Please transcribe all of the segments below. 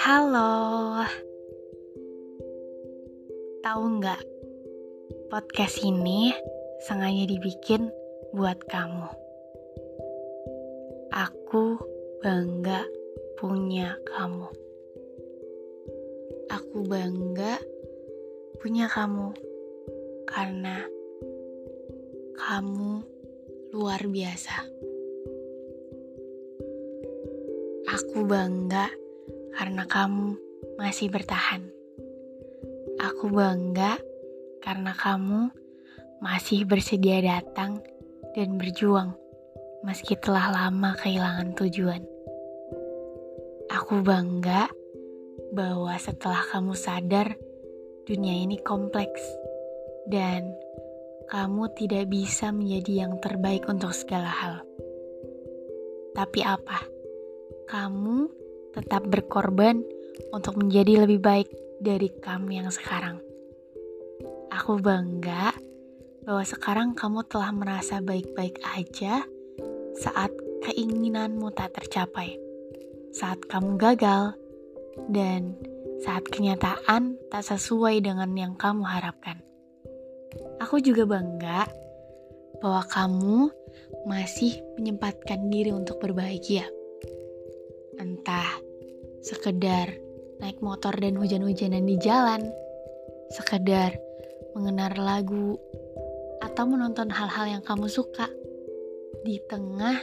Halo, tahu nggak podcast ini sengaja dibikin buat kamu. Aku bangga punya kamu. Aku bangga punya kamu karena kamu luar biasa. Aku bangga karena kamu masih bertahan. Aku bangga karena kamu masih bersedia datang dan berjuang meski telah lama kehilangan tujuan. Aku bangga bahwa setelah kamu sadar dunia ini kompleks dan kamu tidak bisa menjadi yang terbaik untuk segala hal. Tapi apa? Kamu tetap berkorban untuk menjadi lebih baik dari kamu yang sekarang. Aku bangga bahwa sekarang kamu telah merasa baik-baik aja saat keinginanmu tak tercapai, saat kamu gagal, dan saat kenyataan tak sesuai dengan yang kamu harapkan. Aku juga bangga bahwa kamu masih menyempatkan diri untuk berbahagia. Entah sekedar naik motor dan hujan-hujanan di jalan, sekedar mengenar lagu, atau menonton hal-hal yang kamu suka di tengah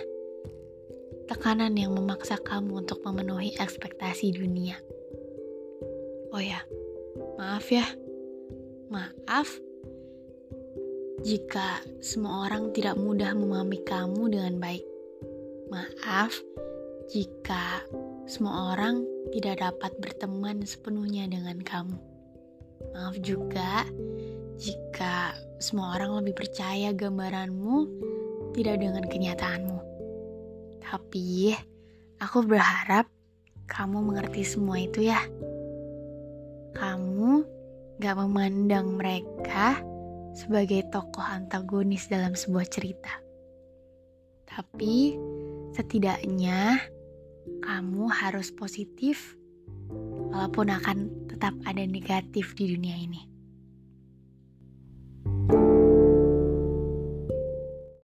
tekanan yang memaksa kamu untuk memenuhi ekspektasi dunia. Oh ya, maaf ya, maaf jika semua orang tidak mudah memahami kamu dengan baik. Maaf jika semua orang tidak dapat berteman sepenuhnya dengan kamu. Maaf juga jika semua orang lebih percaya gambaranmu tidak dengan kenyataanmu. Tapi aku berharap kamu mengerti semua itu ya. Kamu gak memandang mereka sebagai tokoh antagonis dalam sebuah cerita. Tapi setidaknya kamu harus positif, walaupun akan tetap ada negatif di dunia ini.